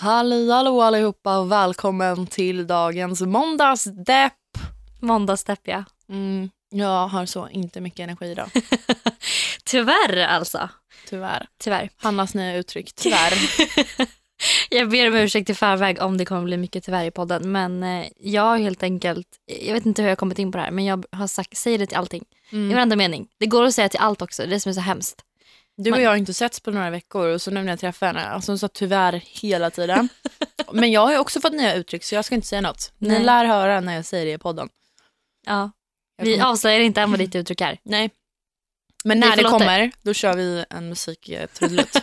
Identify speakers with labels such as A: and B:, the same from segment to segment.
A: Halli hallå allihopa och välkommen till dagens måndagsdepp.
B: Måndagsdepp ja.
A: Mm, jag har så inte mycket energi idag,
B: Tyvärr alltså.
A: tyvärr.
B: Tyvärr.
A: Hannas nya uttryck, tyvärr.
B: Jag ber om ursäkt i förväg om det kommer bli mycket tyvärr i podden. Men eh, jag har helt enkelt, jag vet inte hur jag har kommit in på det här men jag har sagt, säger det till allting. I
A: Mm.
B: varenda mening. Det går att säga till allt också, det är det som är så hemskt.
A: Du och jag har inte setts på några veckor och så nu när jag träffar henne, alltså hon sa tyvärr hela tiden. Men jag har ju också fått nya uttryck så jag ska inte säga något. Ni
B: Nej.
A: lär höra när jag säger det i podden.
B: Ja.
A: Jag
B: Vi
A: kommer-
B: avslöjar inte än vad ditt uttryck är.
A: Nej. Men när det kommer, då kör vi en musiktrudelutt.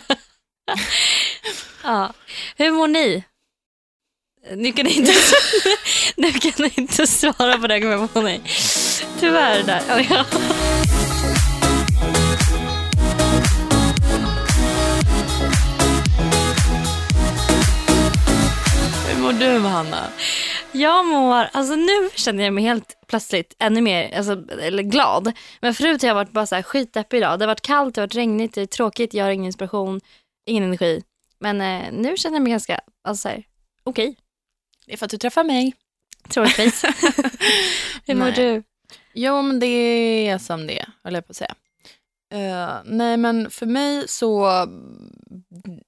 B: Ja. Hur mår ni? Nu kan ni inte, nu kan ni inte svara på det, kommer jag på nej. Tyvärr där. Ja, ja.
A: Mår du Hanna?
B: Jag mår, alltså nu känner jag mig helt plötsligt ännu mer alltså, eller glad. Men förut har jag varit bara så här skitdeppig idag. Det har varit kallt, det har varit regnigt, det är tråkigt, jag har ingen inspiration, ingen energi. Men eh, nu känner jag mig ganska, alltså okej,
A: Det är för att du träffar mig.
B: troligtvis. Hur mår du?
A: Jo, men det är som det är, höll jag på att säga. Eh, nej, men för mig så...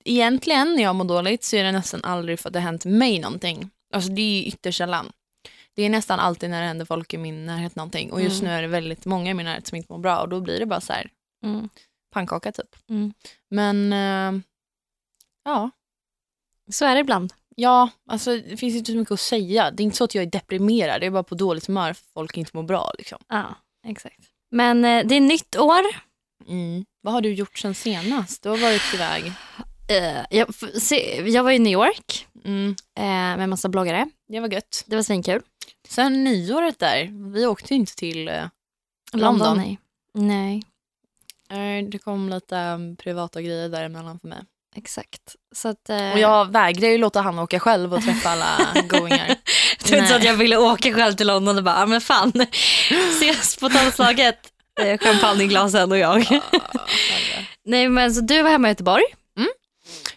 A: Egentligen när jag mår dåligt så är det nästan aldrig för att det har hänt mig någonting. Alltså det är ytterst sällan. Det är nästan alltid när det händer folk i min närhet någonting. Och just
B: Mm.
A: nu är det väldigt många i min närhet som inte mår bra och då blir det bara så här
B: Mm.
A: pannkaka typ.
B: Mm.
A: Men eh, ja,
B: Så är det ibland.
A: ja, alltså det finns inte så mycket att säga. Det är inte så att jag är deprimerad, det är bara på dåligt humör för folk inte mår bra. Liksom.
B: Ja, exakt. Men eh, det är nytt år.
A: Mm. Vad har du gjort sen senast? Du har varit iväg.
B: Eh, jag, se, jag var i New York
A: Mm.
B: eh, med massa bloggare.
A: Det var gött.
B: Det var svinkul.
A: Sen nyåret där, vi åkte ju inte till eh, London.
B: nej. Nej,
A: Nej, Det kom lite um, privata grejer däremellan för mig.
B: exakt. Så att, eh,
A: Och jag vägrar ju låta han åka själv och träffa alla goingar.
B: Det var inte så att jag ville åka själv till London och bara, "Ah, men fan, ses på tolvslaget. Eh, Champagne i glasen och jag. Nej men så du var hemma i Göteborg.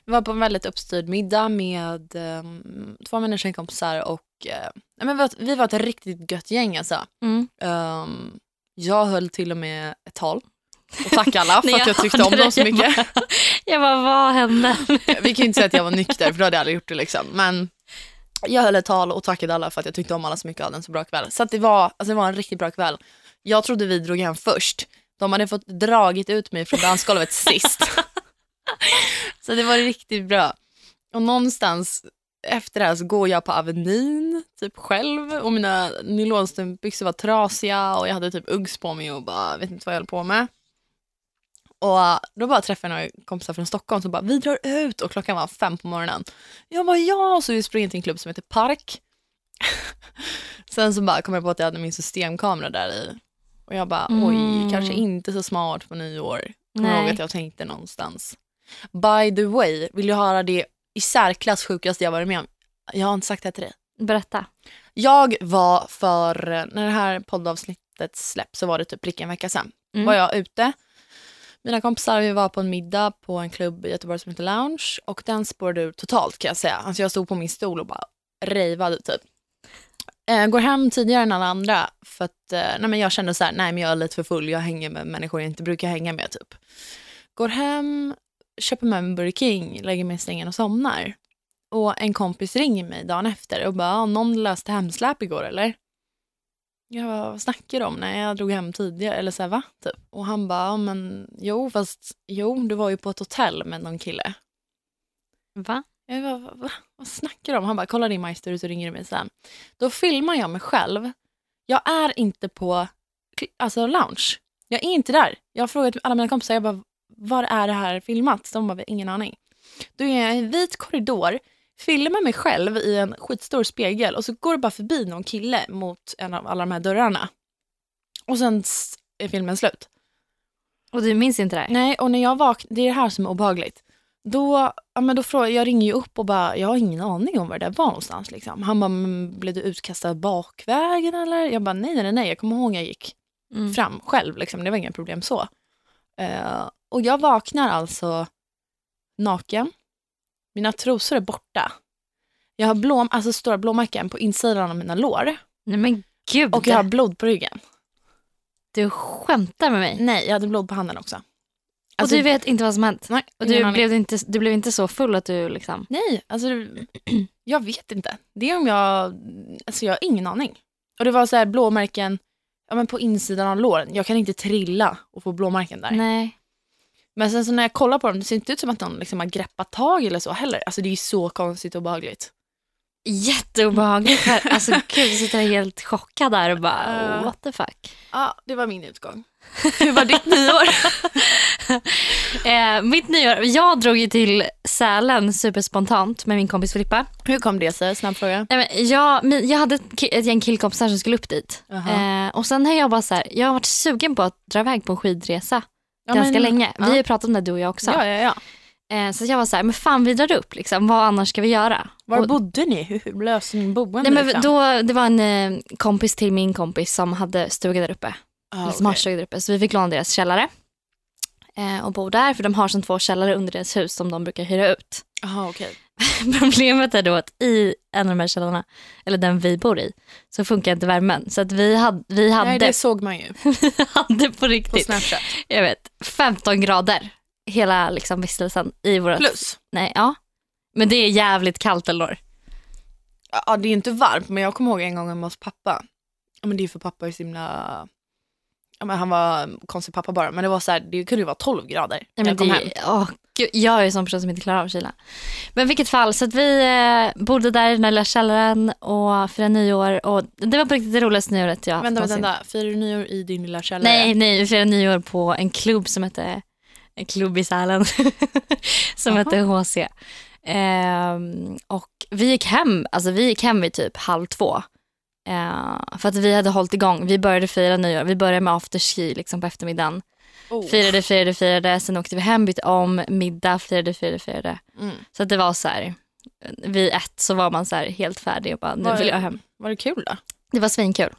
A: Vi var på en väldigt uppstyrd middag med um, två av mina tjejkompisar och uh, men vi, var, ett- vi var ett riktigt gött gäng alltså.
B: Mm.
A: Um, jag höll till och med ett tal och tackade alla för att jag tyckte om dem så
B: Jag
A: mycket.
B: bara, jag bara, vad hände?
A: Vi kan ju inte säga att jag var nykter för då hade jag aldrig gjort det liksom. Men jag höll ett tal och tackade alla för att jag tyckte om alla så mycket och hade en så bra kväll. Så det, var, alltså det var en riktigt bra kväll. Jag trodde vi drog hem först. De hade fått dragit ut mig från dansgolvet sist. så det var riktigt bra. Och någonstans efter det här så går jag på Avenyn typ själv och mina nylonstrumpbyxor var trasiga och jag hade typ Uggs på mig och bara vet inte vad jag höll på med. Och uh, då bara träffade jag några kompisar från Stockholm som bara vi drar ut och klockan var fem på morgonen. Jag bara ja, och så vi sprang till en klubb som heter Park. Sen så bara kom jag på att jag hade min systemkamera där i. Och jag bara oj,
B: Mm.
A: kanske inte så smart på nyår. Kommer ihåg att jag tänkte någonstans. By the way, vill du höra det i särklass sjukaste jag varit med om? Jag har inte sagt det till dig.
B: Berätta.
A: Jag var för, när det här poddavsnittet släpps så var det typ prick en vecka sedan.
B: Mm.
A: Var jag ute. Mina kompisar vi var på en middag på en klubb i Göteborg som heter Lounge och den spårade ur totalt kan jag säga. Alltså jag stod på min stol och bara rejvade typ. Eh, går hem tidigare än alla andra för att eh, nej men jag kände så här, nej men jag är lite för full, jag hänger med människor jag inte brukar hänga med typ. Går hem, köper med mig en Burger King, lägger mig i sängen och somnar. Och en kompis ringer mig dagen efter och bara, ah, någon löste hemsläp igår eller? Jag bara, vad snackar du om? Nej, jag drog hem tidigare. Eller så här, va? Typ. Och han bara, "Ja, men jo, fast jo, du var ju på ett hotell med någon kille.
B: Va?
A: Jag bara, va? va? Vad snackar du om? Han bara, kolla din majster så ringer du mig sen. Då filmar jag mig själv. Jag är inte på alltså, lounge. Jag är inte där. Jag har frågat alla mina kompisar, jag bara, var är det här filmat? De bara, ingen aning. Då är jag i en vit korridor, filmar mig själv i en skitstor spegel och så går det bara förbi någon kille mot en av alla de här dörrarna. Och sen är filmen slut.
B: Och du minns inte det här?
A: Nej, och när jag vaknar, det är det här som är obehagligt. Då, ja, men då frågar, jag ringer ju upp och bara, jag har ingen aning om var det där var någonstans. Liksom. Han bara, "Men blev du utkastad bakvägen eller? Jag bara, nej, nej, nej, jag kommer ihåg jag gick
B: Mm.
A: fram själv. Liksom. Det var inga problem så. Eh, och jag vaknar alltså naken Mina trosor är borta. Jag har blå, alltså stora blåmärken på insidan av mina lår.
B: Nej men gud.
A: Och jag har blod på ryggen.
B: Du skämtar med mig.
A: Nej, jag hade blod på handen också.
B: Och
A: Alltså,
B: du vet inte vad som hänt.
A: nej,
B: Och du blev, inte, du blev inte så full att du liksom...
A: Nej, alltså jag vet inte. Det är om jag, alltså jag har ingen aning. Och det var så här blåmärken ja, men på insidan av låren. Jag kan inte trilla och få blåmärken där.
B: Nej.
A: Men sen så när jag kollar på dem, det ser inte ut som att någon liksom har greppat tag eller så heller. Alltså det är ju så konstigt och behagligt.
B: Jätteobehagligt. alltså gud, jag sitter här helt chockad där och bara
A: Ja.
B: what the fuck.
A: Ja, det var min utgång. Hur var ditt nyår?
B: Eh, mitt nyår, jag drog ju till Sälen superspontant med min kompis Filippa.
A: Hur kom det sig? Snabb fråga.
B: Nej, men jag, min- jag hade ett, gäng killkompisar som skulle upp dit.
A: Jaha.
B: Eh, och sen har jag bara så här, jag har varit sugen på att dra iväg på en skidresa
A: Ja,
B: ganska
A: men-
B: länge. Vi har ju pratat om det du och jag också.
A: Ja, ja, ja.
B: Eh, så jag var så här, men fan vi drar upp liksom. Vad annars ska vi göra?
A: Var
B: Och-
A: bodde ni? Hur, löste ni boende?
B: Nej, men
A: liksom?
B: då, det var en eh, kompis till min kompis som hade stuga där uppe.
A: ah,
B: som har stuga där uppe. Så vi fick låna deras källare. Eh, och bo där för de har som två källare under deras hus som de brukar hyra ut.
A: Aha, okej.
B: Problemet är då att i en av de här källarna, eller den vi bor i, så funkar inte värmen. Så att vi hade, vi hade,
A: Nej, det såg man ju
B: hade på
A: på
B: riktigt,
A: Snapchat.
B: jag vet, 15 grader hela liksom vistelsen i vårat...
A: Plus.
B: Nej, ja. Men det är jävligt kallt Elinor.
A: Ja, det är inte varmt, men jag kommer ihåg en gång hemma hos pappa. Men det är för pappa är så himla... Ja, men han var konstig pappa bara, men det var så här, det kunde ju vara 12 grader
B: Nej, men
A: jag kom
B: det,
A: hem.
B: åh, gud, jag är en sån person som inte klarar av kyla. Men i vilket fall, så att vi eh, bodde där i den där lilla källaren och firade nyår. Och det var på riktigt det roligaste nyåret jag haft
A: Vänta, vänta. Firar du nyår i din lilla källare?
B: Nej, nej, vi firade nyår på en klubb som hette en klubb i Sälen som
A: Jaha.
B: hette HC. Ehm, och vi gick hem, alltså vi gick hem vid typ halv två. Ehm, för att vi hade hållit igång, vi började fira nyår, vi började med afterski liksom på eftermiddagen.
A: Oh.
B: Firade, firade, firade, sen åkte vi hem, bytte om, middag, firade, firade, firade.
A: Mm.
B: Så att det var så här, vid ett så var man så här helt färdig och bara nu
A: Var-
B: vill jag hem.
A: Var det kul då?
B: Det var svinkul.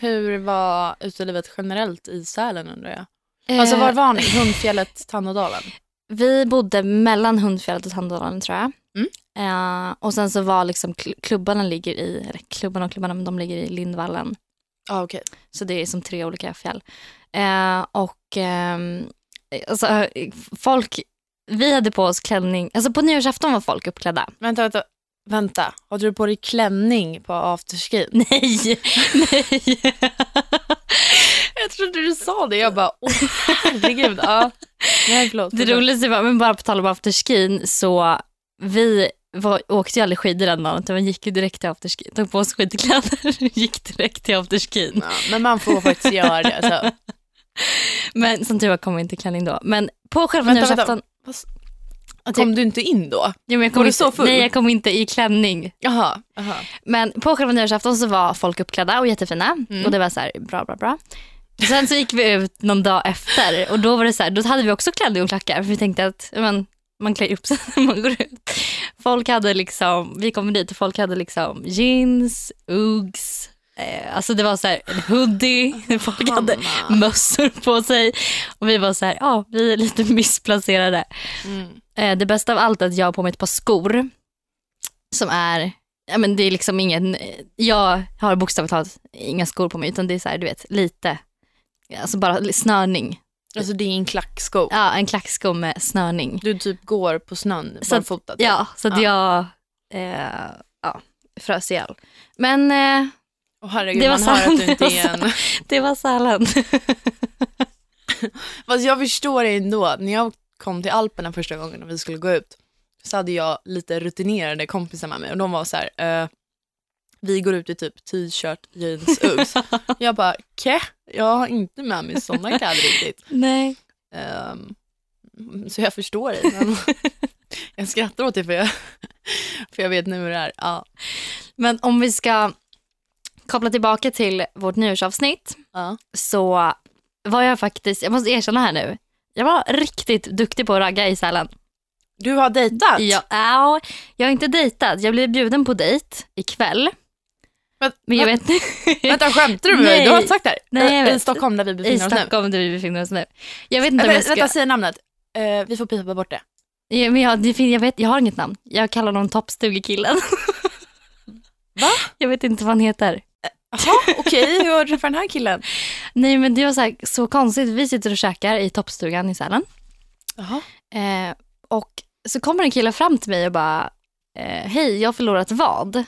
A: Hur var utelivet generellt i Sälen undrar jag? Alltså var
B: Eh,
A: var ni? Hundfjället, Tannådalen?
B: Vi bodde mellan Hundfjället och Tandådalen tror jag.
A: Mm.
B: Eh, och sen så var liksom kl- klubbarna ligger i, eller klubbarna och klubbarna men de ligger i Lindvallen.
A: Ah, okej.
B: Så det är som tre olika fjäll. Eh, och ehm, alltså, folk, vi hade på oss klänning, alltså på nyårsafton var folk uppklädda.
A: Vänta, vänta. Vänta, har du på dig klänning på afterskin?
B: Nej, nej.
A: Jag trodde du sa det. Jag bara, åh herregud. Ja. Nej, förlåt.
B: Det
A: förlåt.
B: roligaste var, men bara på tal om afterskin, så vi var, åkte ju aldrig skidor den dagen utan vi gick ju direkt till afterskin. Tog på oss skidkläder och gick direkt till afterskin.
A: Ja, men man får faktiskt göra det. Så.
B: Men som tur var kom vi inte i klänning då. Men på själva nyårsafton.
A: Kom du inte in då?
B: Jo, men jag kom
A: Var du
B: inte,
A: så full?
B: Nej, jag kom inte i klänning.
A: Jaha. jaha.
B: Men på själva nyårsafton så var folk uppklädda och jättefina.
A: Mm.
B: Och det var så här, bra, bra, bra. Sen så gick vi ut någon dag efter och då var det så här, då hade vi också klänning och klackar. För vi tänkte att men, man klär upp sig när man går ut. Folk hade liksom, vi kom dit och folk hade liksom jeans, Uggs, eh, alltså det var så här en hoodie, folk hade mössor på sig. Och vi var så här, ja vi är lite missplacerade.
A: Mm.
B: Eh, det bästa av allt är att jag har på mig ett par skor som är, ja men det är liksom ingen, jag har bokstavligt talat inga skor på mig utan det är så här, du vet, lite, alltså bara snörning.
A: Alltså det är en klacksko.
B: Ja, en klacksko med snörning.
A: Du typ går på snön
B: Så
A: barfota. typ.
B: Ja, så att jag, eh, ja, frös ihjäl. Men eh,
A: Och herregud,
B: Det var det
A: en...
B: det var Sälen.
A: Fast jag förstår det ändå. När jag kom till Alperna första gången och vi skulle gå ut så hade jag lite rutinerade kompisar med mig och de var så här, eh, vi går ut i typ t-shirt, jeans, Uggs. jag bara, ke? Jag har inte med mig sådana kläder riktigt.
B: Nej.
A: Ehm, så jag förstår dig. Men jag skrattar åt det för jag, för jag vet nu hur det är. Ja.
B: Men om vi ska koppla tillbaka till vårt nyårsavsnitt
A: Ja.
B: så var jag faktiskt, jag måste erkänna här nu, jag var riktigt duktig på att ragga i Sälen.
A: Du har dejtat?
B: Ja, ja, jag har inte dejtat, jag blev bjuden på dejt ikväll.
A: Men,
B: Men jag vet
A: Vänta, skämtar du med mig? Du har inte sagt det här?
B: Nej, jag
A: I
B: vet.
A: Stockholm där vi
B: i
A: befinner oss nu?
B: Stockholm där vi befinner oss nu. Jag vet inte om
A: Äh,
B: jag ska...
A: vänta, säg namnet. Eh, vi får pipa bort det.
B: Ja, men jag, det, fin- jag, vet, jag har inget namn. Jag kallar honom toppstugekillen.
A: Va?
B: Jag vet inte vad han heter.
A: Jaha, okej. Hur har du träffat den här killen?
B: Nej men det var så, här, så konstigt. Vi sitter och käkar i toppstugan i Sälen.
A: Jaha.
B: Eh, och så kommer en kille fram till mig och bara, eh, hej jag har förlorat vad?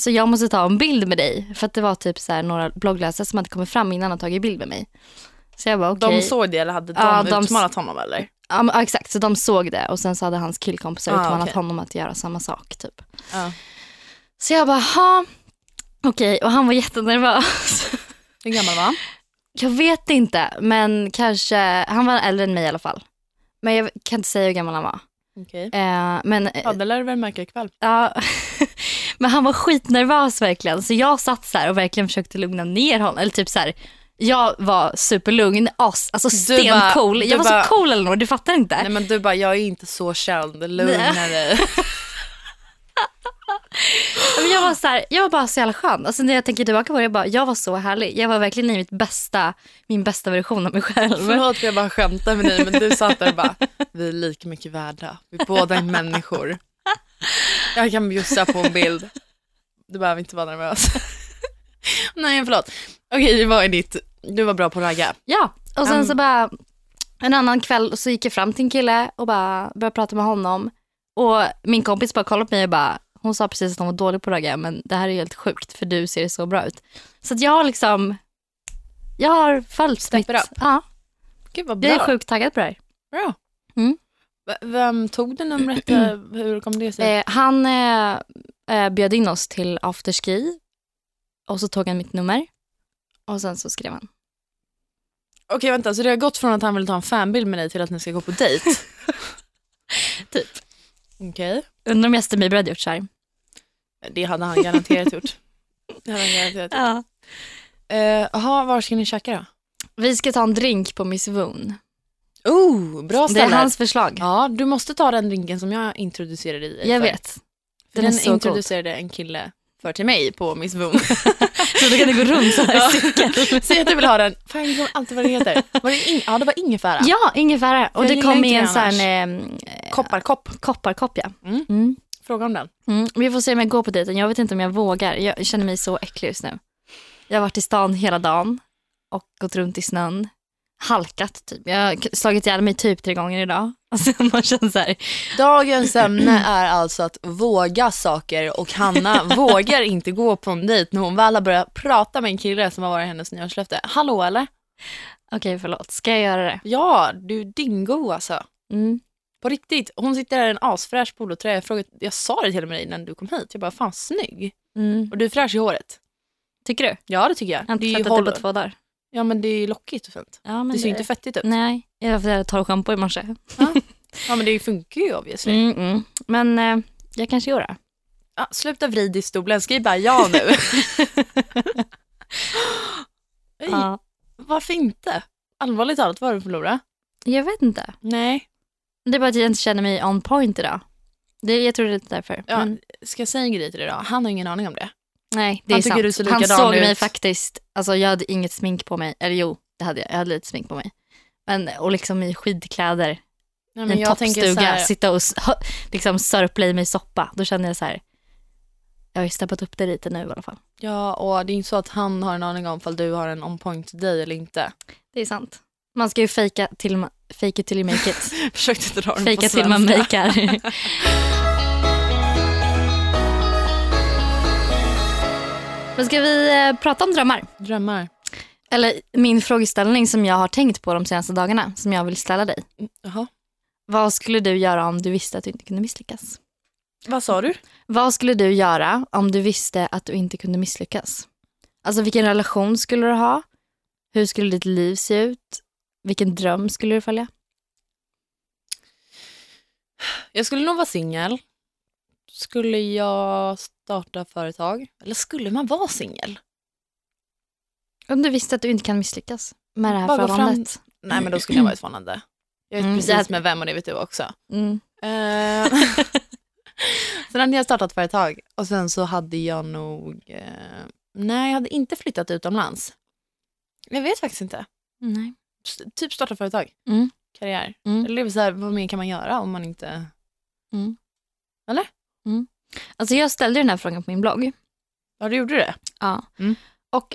B: Så jag måste ta en bild med dig. För att det var typ så här några bloggläsare som hade kommit fram innan och tagit bild med mig. Så jag bara okej.
A: De såg det eller hade de
B: Ja, de-
A: utmanat honom eller?
B: Ja, exakt, så de såg det och sen så hade hans killkompisar
A: Ah,
B: utmanat
A: okej.
B: honom att göra samma sak. Typ.
A: Ja.
B: Så jag bara, ha, okej. Och han var jättenervös.
A: Hur gammal var han?
B: Jag vet inte, men kanske, han var äldre än mig i alla fall. Men jag kan inte säga hur gammal han var.
A: Okej.
B: Eh, men,
A: du väl märka ikväll.
B: ja, men han var skitnervös verkligen. Så jag satt så och verkligen försökte lugna ner honom. Eller typ så här, jag var superlugn, as, alltså stencool. Jag var
A: bara-
B: så cool Elinor, du fattar inte.
A: Nej men du bara, jag är inte så känd. Lugna dig.
B: Jag var så här, jag var bara så jävla skön. Alltså när jag tänker tillbaka på det, jag, bara, jag var så härlig. Jag var verkligen i mitt bästa, min bästa version av mig själv.
A: Förlåt för jag bara skämtar med dig men du satt där och bara, vi är lika mycket värda. Vi båda är människor. Jag kan bjussa på en bild. Du behöver inte vara nervös. Nej förlåt. Okej, det var i ditt, du var bra på att ragga.
B: Ja, och sen
A: Mm.
B: så bara en annan kväll så gick jag fram till en kille och bara började prata med honom. Och min kompis bara kollade på mig och bara, hon sa precis att hon var dålig på att ragga men det här är helt sjukt för du ser så bra ut. Så jag har liksom, jag har följt
A: Step
B: mitt,
A: it up.
B: ja,
A: Gud vad
B: jag är
A: bra.
B: sjukt taggad på det här.
A: bra.
B: Mm.
A: Vem tog det numret? Eh, Hur kom det sig?
B: Eh, han eh, eh, bjöd in oss till afterski och så tog han mitt nummer och sen så skrev han.
A: Okej vänta, så det har gått från att han vill ta en fanbild med dig till att ni ska gå på dejt?
B: Typ.
A: Okej.
B: Undrar om Justin Bieber hade gjort så här.
A: Det hade han garanterat gjort. Det hade han garanterat gjort.
B: Ja.
A: Eh, Jaha, var ska ni käka då?
B: Vi ska ta en drink på Miss Woon.
A: Oh, bra
B: Det är
A: ställe.
B: hans förslag.
A: Ja, du måste ta den drinken som jag introducerade dig
B: jag
A: för.
B: vet. Den
A: Den, introducerade en kille för till mig på Miss Boom.
B: Så då kan du gå runt så här
A: Ja.
B: i cykel.
A: Säg att du vill ha den. Fan, jag glömmer alltid vad det heter. Var det in... Ja, det var ingefära.
B: Ja, ingefära. Och
A: Jag
B: det kom i en sån eh,
A: Kopparkopp.
B: kopparkopp. Ja.
A: Mm.
B: Mm.
A: Fråga om den.
B: Mm. Vi får se om jag går på dejten. Jag vet inte om jag vågar. Jag känner mig så äcklig just nu. Jag har varit i stan hela dagen och gått runt i snön. Halkat typ. Jag har slagit ihjäl mig typ tre gånger idag. Alltså man känner så här.
A: Dagens ämne är alltså att våga saker och Hanna vågar inte gå på en dejt när hon väl har börjat prata med en kille som har varit hennes nyårslöfte. Hallå eller?
B: Okej förlåt, ska jag göra det?
A: Ja, du dingo alltså.
B: Mm.
A: På riktigt. Hon sitter där i en asfräsch polotröja. Jag, frågade, jag sa det till och med dig när du kom hit. Jag bara, fan snygg.
B: Mm.
A: Och du är fräsch i håret.
B: Tycker du?
A: Ja, det tycker jag.
B: Jag har inte tvättat det på två dagar.
A: Ja, men det är lockigt och fint.
B: Ja,
A: Det ser ju inte fettigt ut.
B: Nej, jag tar schampo i morse.
A: Ja, men det funkar ju obviously.
B: Mm, mm. Men eh, jag kanske gör det.
A: Ja, sluta vrid i stolen, skriv bara ja nu. Oj,
B: Ja.
A: Varför inte? Allvarligt talat, vad har du förlorat?
B: Jag vet inte.
A: Nej.
B: Det är bara att jag inte känner mig on point idag. Det, jag tror det är därför.
A: Ja,
B: Men,
A: Ska jag säga en grej till dig då? Han har ingen aning om det.
B: Nej, det
A: han
B: är sant.
A: du ser
B: Han såg
A: ut.
B: mig faktiskt. Alltså, jag hade inget smink på mig. Eller jo, det hade jag. Jag hade lite smink på mig. Men, och liksom i skidkläder,
A: Nej,
B: en
A: men så
B: toppstuga,
A: här,
B: sitta och liksom sörpla i mig soppa. Då kände jag så här, jag har ju steppat upp det lite nu i alla fall.
A: Ja, och det är inte så att han har en aning om ifall du har en on point till dig eller inte.
B: Det är sant. Man ska ju fejka till, fake it till you make it.
A: Försökte dra den på
B: Fejka till man
A: svenska.
B: makear. Men ska vi eh, prata om drömmar?
A: Drömmar.
B: Eller min frågeställning som jag har tänkt på de senaste dagarna, som jag vill ställa dig.
A: Mm, Jaha.
B: Vad skulle du göra om du visste att du inte kunde misslyckas?
A: Vad sa du?
B: Vad skulle du göra om du visste att du inte kunde misslyckas? Alltså vilken relation skulle du ha? Hur skulle ditt liv se ut? Vilken dröm skulle du följa?
A: Jag skulle nog vara singel. Skulle jag starta företag? Eller skulle man vara singel?
B: Om du visste att du inte kan misslyckas med det här
A: Bara gå fram-
B: förhållandet.
A: Nej, men då skulle jag vara ett förhållande. Jag vet
B: Mm,
A: precis med vem och det vet du också.
B: Mm.
A: Eh, sen hade jag startat företag och sen så hade jag nog... Eh, nej, jag hade inte flyttat utomlands. Jag vet faktiskt inte.
B: Nej.
A: Typ starta företag.
B: Mm.
A: karriär.
B: Mm.
A: Eller så här, vad mer kan man göra om man inte...
B: Mm.
A: Eller?
B: Mm. Alltså jag ställde den här frågan på min blogg.
A: Ja, du gjorde det?
B: Ja.
A: Mm.
B: Och,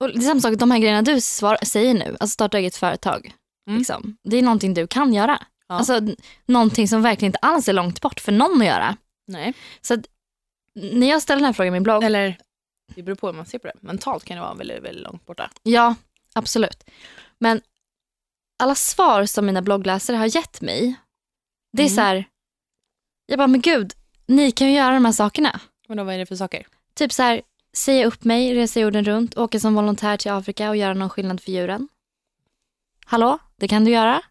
B: och det är samma sak, de här grejerna du svar, säger nu, alltså starta eget företag.
A: Mm.
B: Liksom, det är någonting du kan göra.
A: Ja.
B: Alltså någonting som verkligen inte alls är långt bort för någon att göra.
A: Nej.
B: Så att, när jag ställde den här frågan i min blogg,
A: Eller, det beror på hur man ser på det. Mentalt kan det vara väldigt, väldigt långt borta.
B: ja absolut. Men alla svar som mina bloggläsare har gett mig, det är
A: Mm.
B: så här, jag bara men gud, ni kan ju göra de här sakerna.
A: Men då, vad är det för saker?
B: Typ så här, säga upp mig, resa jorden runt, åka som volontär till Afrika och göra någon skillnad för djuren. Hallå, det kan du göra.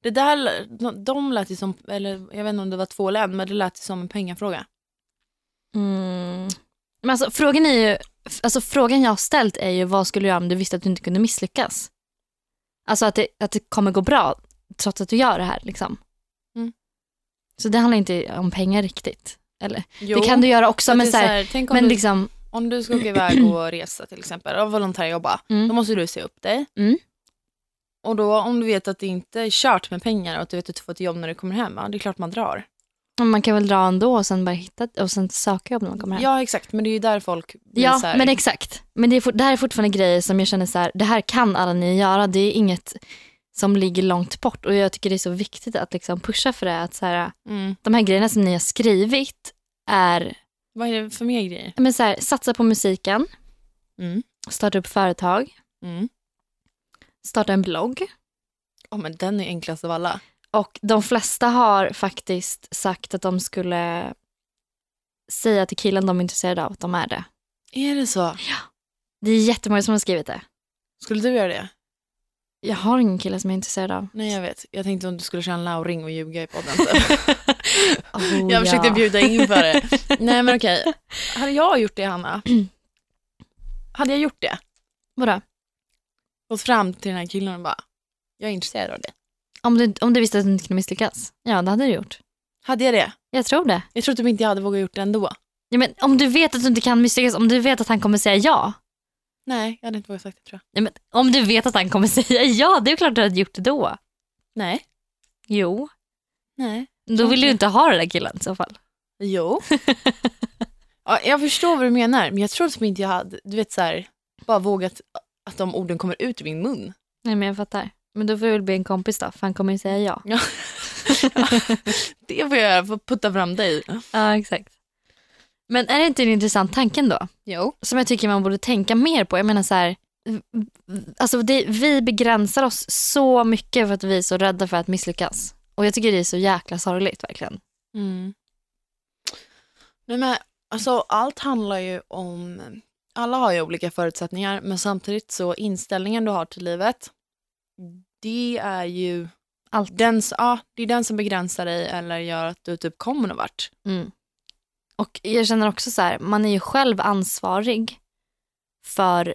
A: Det där, de, lät ju som, eller jag vet inte om det var två en, men det lät ju som en pengafråga.
B: Mm. Men alltså, frågan, är ju, alltså, frågan jag har ställt är ju vad skulle du göra om du visste att du inte kunde misslyckas? Alltså att det, att det kommer gå bra trots att du gör det här. Liksom. Så det handlar inte om pengar riktigt. Eller,
A: Jo,
B: det kan du göra också, men, så här,
A: här, tänk om,
B: men
A: du,
B: liksom,
A: om du ska åka iväg och resa till exempel och volontärjobba, då
B: mm,
A: måste du se upp dig.
B: Mm.
A: Och då om du vet att det inte är kört med pengar och att du vet att du får ett jobb när du kommer hem, ja, det är klart man drar.
B: man kan väl dra ändå och sen bara hitta och sen söka jobb när man kommer hem.
A: Ja exakt, men det är ju där folk blir
B: Ja,
A: så här,
B: men exakt. Men det, är, det här är fortfarande grejer som jag känner så här, det här kan alla ni göra. Det är inget som ligger långt bort och jag tycker det är så viktigt att liksom pusha för det. Att så här,
A: mm.
B: de här grejerna som ni har skrivit är,
A: Vad är det för mer grejer?
B: men så här, satsa på musiken,
A: Mm.
B: starta upp företag,
A: Mm.
B: starta en blogg.
A: Ja men den är enklast av alla.
B: Och de flesta har faktiskt sagt att de skulle säga till killen de är intresserade av att de är det.
A: Är det så?
B: Det är jättemånga som har skrivit det.
A: Skulle du göra det?
B: Jag har ingen kille som jag är intresserad av.
A: Nej jag vet, jag tänkte om du skulle köra en lauring och ljuga i podden.
B: Oh,
A: jag försökte
B: ja.
A: bjuda in för det. Nej men okej, hade jag gjort det Hanna? Hade jag gjort det?
B: Vadå?
A: Gått fram till den här killen och bara, jag är intresserad av dig.
B: Om du, om du visste att du inte kunde misslyckas? Ja, det hade du gjort.
A: Hade jag det?
B: Jag tror det.
A: Jag tror typ inte jag hade vågat gjort det ändå.
B: Ja, men om du vet att du inte kan misslyckas, om du vet att han kommer säga ja.
A: Nej, jag hade inte vågat sagt det tror jag.
B: Ja, men om du vet att han kommer säga ja, det är klart du hade gjort det då.
A: Nej.
B: Jo.
A: Nej.
B: Då vill du inte ha den där killen i så fall.
A: Jo. ja, jag förstår vad du menar, men jag tror som inte jag hade, du vet så här, bara vågat att de orden kommer ut ur min mun.
B: Nej, men jag fattar. Men då får du väl bli en kompis då, för han kommer ju säga ja.
A: Ja. det får jag göra, för att putta fram dig.
B: Ja, exakt. Men är det inte en intressant tanke då?
A: Jo.
B: Som jag tycker man borde tänka mer på. Jag menar så här, alltså det, vi begränsar oss så mycket för att vi är så rädda för att misslyckas. Och jag tycker det är så jäkla sorgligt verkligen.
A: Mm. Nej, men, alltså, allt handlar ju om, alla har ju olika förutsättningar, men samtidigt så inställningen du har till livet, det är ju
B: Allt.
A: den, ja, det är den som begränsar dig eller gör att du typ kommer någon vart.
B: Mm. Och jag känner också så här, man är ju själv ansvarig för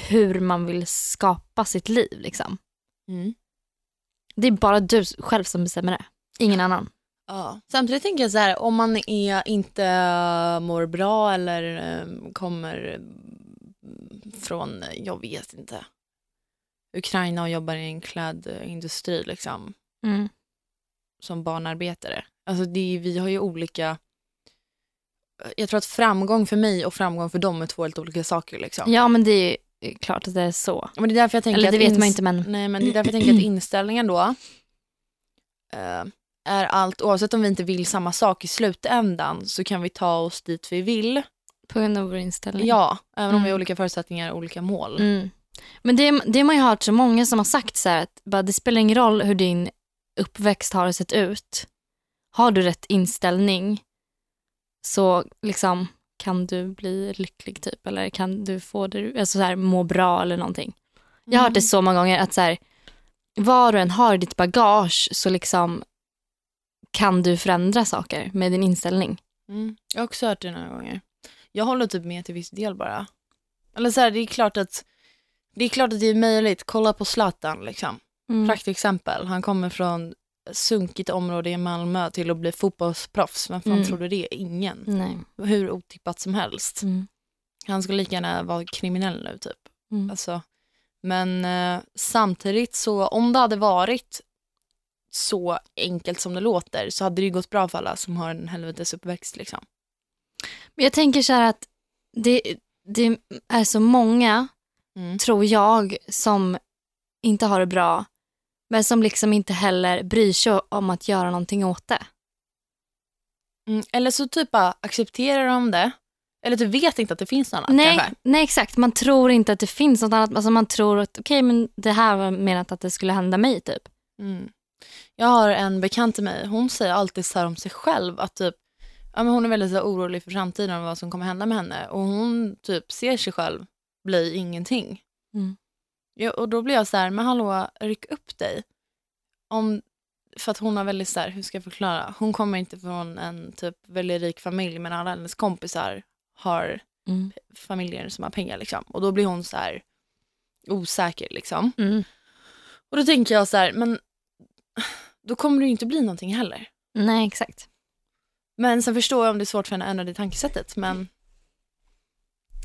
B: hur man vill skapa sitt liv. Liksom.
A: Mm.
B: Det är bara du själv som bestämmer det. Ingen annan.
A: Ja. Samtidigt tänker jag så här, om man är inte mår bra eller eh, kommer eh, från, jag vet inte, Ukraina och jobbar i en klädindustri liksom,
B: Mm.
A: som barnarbetare. Alltså det, vi har ju olika, jag tror att framgång för mig och framgång för dem är två helt olika saker. Liksom.
B: Ja men det är ju klart att det är så.
A: Men det är därför jag tänker
B: Eller det vet man inte men
A: Nej, men det är därför jag tänker att inställningen då eh, är allt, oavsett om vi inte vill samma sak i slutändan så kan vi ta oss dit vi vill.
B: på grund av vår inställning.
A: Ja, även om vi har
B: Mm.
A: olika förutsättningar och olika mål.
B: Mm. Men det, det har man ju hört så många som har sagt så här att bara, det spelar ingen roll hur din uppväxt har sett ut. Har du rätt inställning så liksom kan du bli lycklig typ eller kan du få det, alltså så här, må bra eller någonting. Jag har hört det så många gånger att så här, vad du än har i ditt bagage så liksom kan du förändra saker med din inställning.
A: Mm. Jag har också hört det några gånger. Jag håller typ med till viss del bara. Eller så här, det är klart att det är klart att det är möjligt. Kolla på Zlatan liksom.
B: Mm.
A: Praktexempel. Han kommer från sunkigt område i Malmö till att bli fotbollsproffs. Vem fan
B: Mm.
A: trodde det? Ingen.
B: Nej.
A: Hur otippat som helst.
B: Mm.
A: Han skulle lika gärna vara kriminell nu typ.
B: Mm.
A: Alltså, Men eh, samtidigt så om det hade varit så enkelt som det låter så hade det ju gått bra för alla som har en helvetes uppväxt liksom.
B: Men jag tänker så här att det, det är så många,
A: Mm.
B: tror jag, som inte har det bra. Men som liksom inte heller bryr sig om att göra någonting åt det.
A: Mm. Eller så typ bara accepterar de det. Eller du vet inte att det finns något annat
B: Nej,
A: kanske.
B: nej, exakt. Man tror inte att det finns något annat. Alltså man tror att okej, men det här var menat att det skulle hända mig typ.
A: Mm. Jag har en bekant till mig, hon säger alltid så om sig själv att typ, ja, men hon är väldigt så orolig för framtiden och vad som kommer hända med henne och hon typ ser sig själv bli ingenting.
B: Mm.
A: Ja, och då blir jag så här, men hallå, ryck upp dig. Om, för att hon har väldigt så här, hur ska jag förklara, hon kommer inte från en typ väldigt rik familj men alla hennes kompisar har
B: Mm.
A: familjer som har pengar liksom. Och då blir hon så här osäker liksom.
B: Mm.
A: Och då tänker jag så här, men då kommer det ju inte bli någonting heller.
B: Nej, exakt.
A: Men sen förstår jag om det är svårt för henne att ändra det tankesättet. Men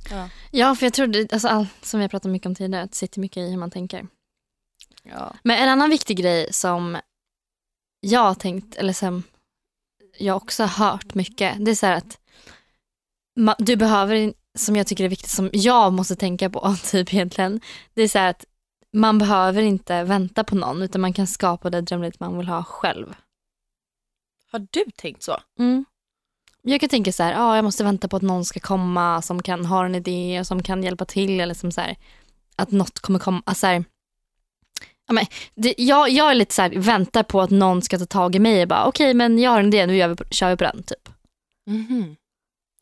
A: ja.
B: Ja, för jag tror alltså, all, som vi har pratat mycket om tidigare, att det sitter mycket i hur man tänker.
A: ja.
B: Men en annan viktig grej som jag har tänkt, eller som jag också har hört mycket, det är så här att du behöver, som jag tycker är viktigt, som jag måste tänka på typ egentligen, det är så här att man behöver inte vänta på någon utan man kan skapa det drömlivet man vill ha själv.
A: Har du tänkt så?
B: Mm. Jag kan tänka så här, ah, jag måste vänta på att någon ska komma som kan ha en idé och som kan hjälpa till eller som så här, att något kommer komma. Alltså så här, ja, men, det, jag, jag är lite så här, väntar på att någon ska ta tag i mig och bara okej men jag har en idé, nu gör vi, kör vi på den typ.
A: Mhm.